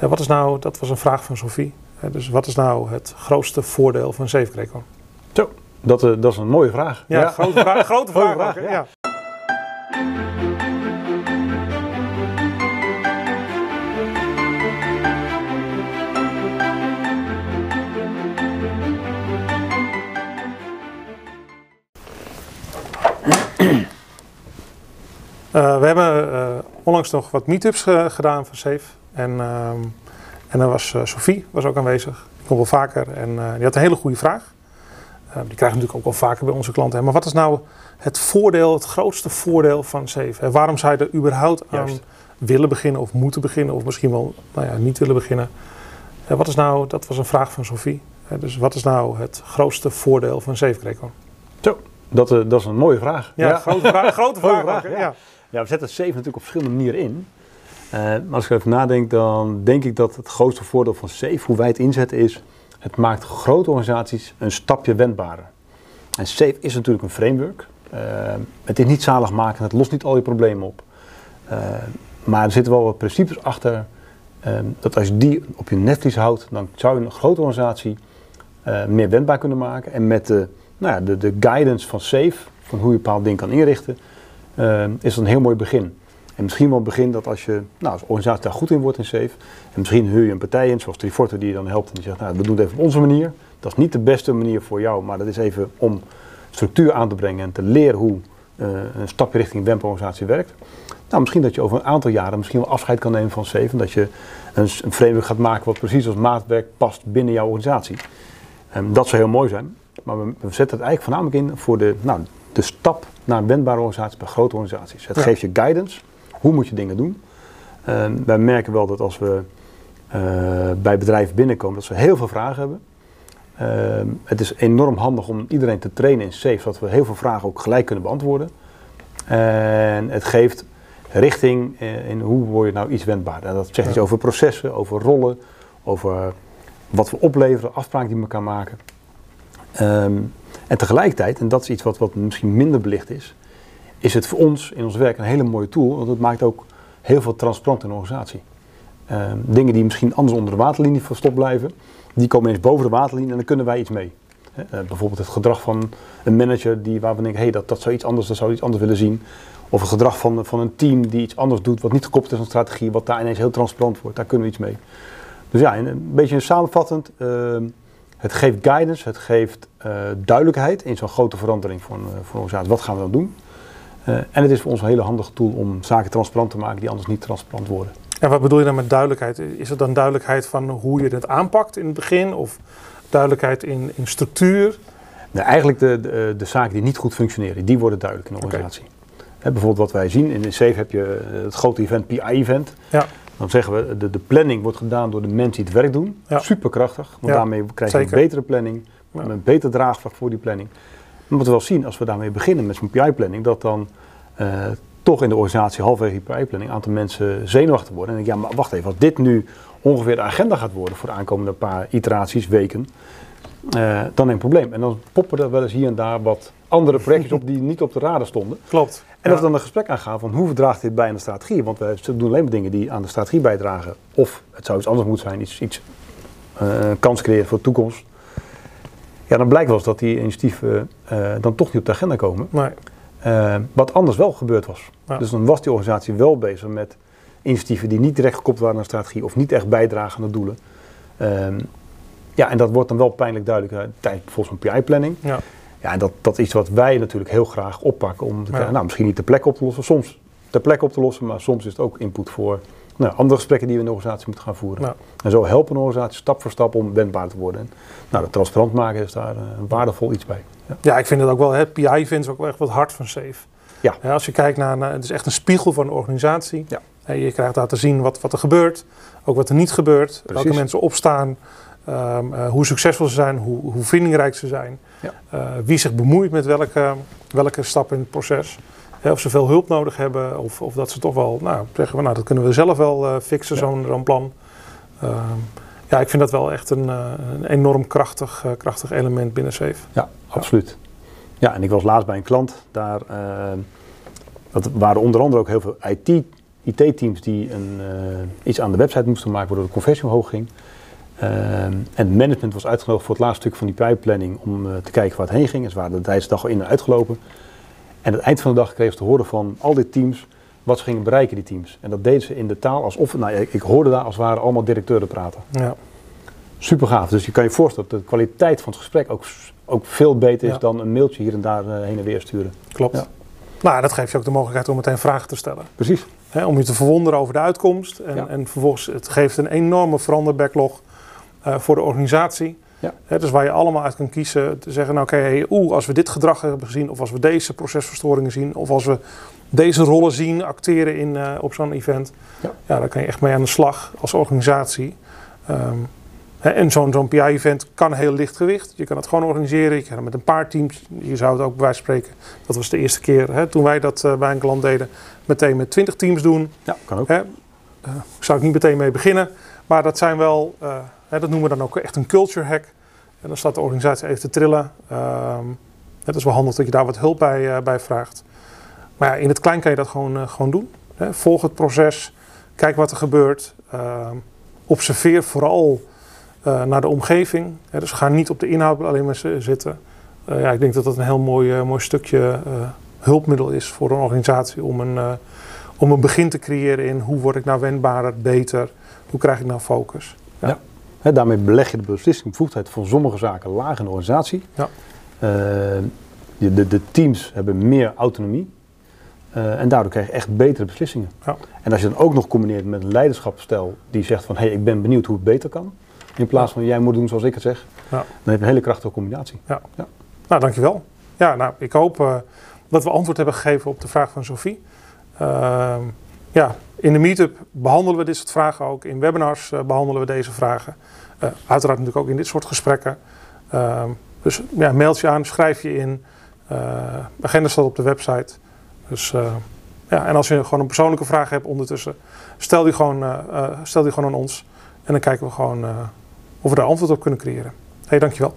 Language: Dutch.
Ja, wat is nou, dat was een vraag van Sophie. Dus wat is nou het grootste voordeel van Safe Greco? Zo, dat, eh, dat is een mooie vraag. Ja, grote vraag. Grote vraag, vraag, ook, hè? ja. ja. Eh, we hebben eh, onlangs nog wat meetups gedaan van Safe. En, ehm, en dan was eh, Sophie was ook aanwezig. Die komt wel vaker en eh, die had een hele goede vraag. Eh, die krijgen we natuurlijk ook wel vaker bij onze klanten. Maar wat is nou het voordeel, het grootste voordeel van Safe? En waarom zou je er überhaupt aan Juist. willen beginnen of moeten beginnen? Of misschien wel nou ja, niet willen beginnen? Wat is nou, dat was een vraag van Sophie. Dus wat is nou het grootste voordeel van Safe Greco? Zo, dat, dat is een mooie vraag. Ja, grote vraag. Grote vraag, ja. Ja, we zetten safe natuurlijk op verschillende manieren in. Eh, maar als ik even nadenk, dan denk ik dat het grootste voordeel van safe, hoe wij het inzetten, is het maakt grote organisaties een stapje wendbaarder. En safe is natuurlijk een framework. Eh, het is niet zaligmakend, het lost niet al je problemen op. Eh, maar er zitten wel wat principes achter. eh, dat als je die op je netvlies houdt, dan zou je een grote organisatie eh, meer wendbaar kunnen maken. En met de, nou ja, de, de guidance van safe, van hoe je bepaalde dingen kan inrichten, eh, is dat een heel mooi begin. En misschien wel begin dat als je nou, als organisatie daar goed in wordt in SAFE, en misschien huur je een partij in, zoals Triforte, die je dan helpt en die zegt, nou, we doen het even op onze manier. Dat is niet de beste manier voor jou, maar dat is even om structuur aan te brengen en te leren hoe eh, een stapje richting een WEMP-organisatie werkt. Nou, misschien dat je over een aantal jaren misschien wel afscheid kan nemen van SAFE en dat je een, een framework gaat maken wat precies als maatwerk past binnen jouw organisatie. Ehm, dat zou heel mooi zijn, maar we, we zetten het eigenlijk voornamelijk in voor de, nou, de stap naar een wendbare organisatie bij grote organisaties. Het Ja. geeft je guidance. Hoe moet je dingen doen? Wij merken wel dat als we eh, bij bedrijven binnenkomen, dat ze heel veel vragen hebben. Ehm, het is enorm handig om iedereen te trainen in SAFE, zodat we heel veel vragen ook gelijk kunnen beantwoorden. En het geeft richting eh, in hoe word je nou iets wendbaar. En dat zegt Ja. iets over processen, over rollen, over wat we opleveren, afspraken die we elkaar maken. Ehm, en tegelijkertijd, en dat is iets wat, wat misschien minder belicht is, is het voor ons in ons werk een hele mooie tool. Want het maakt ook heel veel transparant in de organisatie. Ehm, dingen die misschien anders onder de waterlinie verstopt blijven, die komen eens boven de waterlinie en dan kunnen wij iets mee. Eh, bijvoorbeeld het gedrag van een manager die, waar we denken, hey, dat, dat zou iets anders, dat zou iets anders willen zien. Of het gedrag van, van een team die iets anders doet, wat niet gekoppeld is aan strategie, wat daar ineens heel transparant wordt. Daar kunnen we iets mee. Dus ja, en een beetje samenvattend, ehm, het geeft guidance, het geeft eh, duidelijkheid in zo'n grote verandering voor een, eh, voor een organisatie. Wat gaan we dan doen? Eh, en het is voor ons een hele handige tool om zaken transparant te maken die anders niet transparant worden. En wat bedoel je dan met duidelijkheid? Is het dan duidelijkheid van hoe je het aanpakt in het begin? Of duidelijkheid in, in structuur? Nou, eigenlijk de, de, de zaken die niet goed functioneren, die worden duidelijk in de organisatie. Hè, bijvoorbeeld wat wij zien, in de SAFE heb je eh, het grote event, PI-event. Ja. Dan zeggen we, de, de planning wordt gedaan door de mensen die het werk doen. Ja. Superkrachtig, want Ja, daarmee krijg je zeker. een betere planning, een beter draagvlak voor die planning. We moeten wel zien, als we daarmee beginnen met zo'n PI-planning, dat dan eh, toch in de organisatie halverwege die PI-planning een aantal mensen zenuwachtig worden. En ik denk, ja, maar wacht even, als dit nu ongeveer de agenda gaat worden voor de aankomende paar iteraties, weken, eh, dan een probleem. En dan poppen er wel eens hier en daar wat andere projectjes op die niet op de radar stonden. Klopt. En Ja. dat we dan een gesprek aangaan van hoe draagt dit bij aan de strategie? Want we doen alleen maar dingen die aan de strategie bijdragen. Of het zou iets anders moeten zijn, iets, iets eh, kans creëren voor de toekomst. Ja, dan blijkt wel eens dat die initiatieven eh, dan toch niet op de agenda komen. Nee. Eh, wat anders wel gebeurd was. Ja. Dus dan was die organisatie wel bezig met initiatieven die niet direct gekoppeld waren aan de strategie of niet echt bijdragen aan de doelen. Ehm, ja, en dat wordt dan wel pijnlijk duidelijk uh, tijdens bijvoorbeeld een PI-planning. Ja. Ja, en dat, dat is iets wat wij natuurlijk heel graag oppakken om te Ja. nou, misschien niet ter plekke op te lossen, soms ter plekke op te lossen, maar soms is het ook input voor nou, andere gesprekken die we in de organisatie moeten gaan voeren. Ja. En zo helpen een organisatie stap voor stap om wendbaar te worden. En, nou, dat transparant maken is daar eh, een waardevol iets bij. Ja. Ja, ik vind het ook wel. Het PI vindt ook wel echt wat hard van Safe. Ja. als je kijkt naar, naar- het is echt een spiegel van de organisatie. Ja. Hè, Je krijgt daar te zien wat, wat er gebeurt, ook wat er niet gebeurt, welke mensen opstaan, ehm, eh, hoe succesvol ze zijn, hoe, hoe vindingrijk ze zijn, Ja. eh, wie zich bemoeit met welke, welke stap in het proces. Hè, of ze veel hulp nodig hebben, of, of dat ze toch wel, nou, zeggen we, nou, dat kunnen we zelf wel eh, fixen, Ja. zo'n plan. Ehm, ja, ik vind dat wel echt een, eh, een enorm krachtig, eh, krachtig element binnen Safe. Ja, absoluut. Ja, en ik was laatst bij een klant. Daar eh, dat waren onder andere ook heel veel IT-teams die een, iets aan de website moesten maken waardoor de conversie omhoog ging. Ehm, en het management was uitgenodigd voor het laatste stuk van die pijpplanning om te kijken waar het heen ging. En ze waren de tijdens dag al in en uitgelopen. En aan het eind van de dag kregen ze te horen van al die teams wat ze gingen bereiken, die teams. En dat deden ze in de taal alsof, nou, ik, ik hoorde daar als het ware allemaal directeuren praten. Ja. Super gaaf. Dus je kan je voorstellen dat de kwaliteit van het gesprek ook, ook veel beter is Ja. dan een mailtje hier en daar eh, heen en weer sturen. Klopt. Ja. Nou, dat geeft je ook de mogelijkheid om meteen vragen te stellen. Precies. Om je te verwonderen over de uitkomst. En, Ja. en vervolgens, het geeft een enorme veranderbacklog eh voor de organisatie. Ja. Dus waar je allemaal uit kan kiezen. Te zeggen, nou oké, hey, oeh, als we dit gedrag hebben gezien. Of als we deze procesverstoringen zien. Of als we deze rollen zien, acteren in, eh, op zo'n event. Ja. Ja, daar kan je echt mee aan de slag als organisatie. Ehm, en zo'n zo'n PI-event kan heel licht gewicht. Je kan het gewoon organiseren. Je kan het met een paar teams. Je zou het ook bij wijze van spreken. Dat was de eerste keer toen wij dat eh, bij een klant deden. Meteen met 20 teams doen. Ja, kan ook. Eh, zou ik niet meteen mee beginnen. Maar dat zijn wel, dat noemen we dan ook echt een culture hack. En dan staat de organisatie even te trillen. Ehm, het is wel handig dat je daar wat hulp bij, eh, bij vraagt. Maar ja, in het klein kan je dat gewoon, eh, gewoon doen. Hè. Volg het proces. Kijk wat er gebeurt. Ehm, observeer vooral eh, naar de omgeving. Dus ga niet op de inhoud alleen maar zitten. Ja, ik denk dat dat een heel mooi, mooi stukje hulpmiddel is voor een organisatie om een, om een begin te creëren in hoe word ik nou wendbaarder, beter, hoe krijg ik nou focus. Daarmee beleg je de beslissingsbevoegdheid van sommige zaken laag in de organisatie. Ja. Eh, de, de teams hebben meer autonomie. Eh, en daardoor krijg je echt betere beslissingen. Ja. En als je dan ook nog combineert met een leiderschapsstijl die zegt van hé, hey, ik ben benieuwd hoe het beter kan. In plaats van jij moet doen zoals ik het zeg. Ja. Dan heb je een hele krachtige combinatie. Nou, dankjewel. Ja, nou, ik hoop eh, dat we antwoord hebben gegeven op de vraag van Sophie. Ehm, ja, in de meetup behandelen we dit soort vragen ook. In webinars eh, behandelen we deze vragen. Eh, uiteraard natuurlijk ook in dit soort gesprekken. Ehm, dus ja, meld je aan, schrijf je in. Eh agenda staat op de website. Dus ja, en als je gewoon een persoonlijke vraag hebt ondertussen, stel die gewoon, stel die gewoon aan ons. En dan kijken we gewoon of we daar antwoord op kunnen creëren. Hé, dankjewel.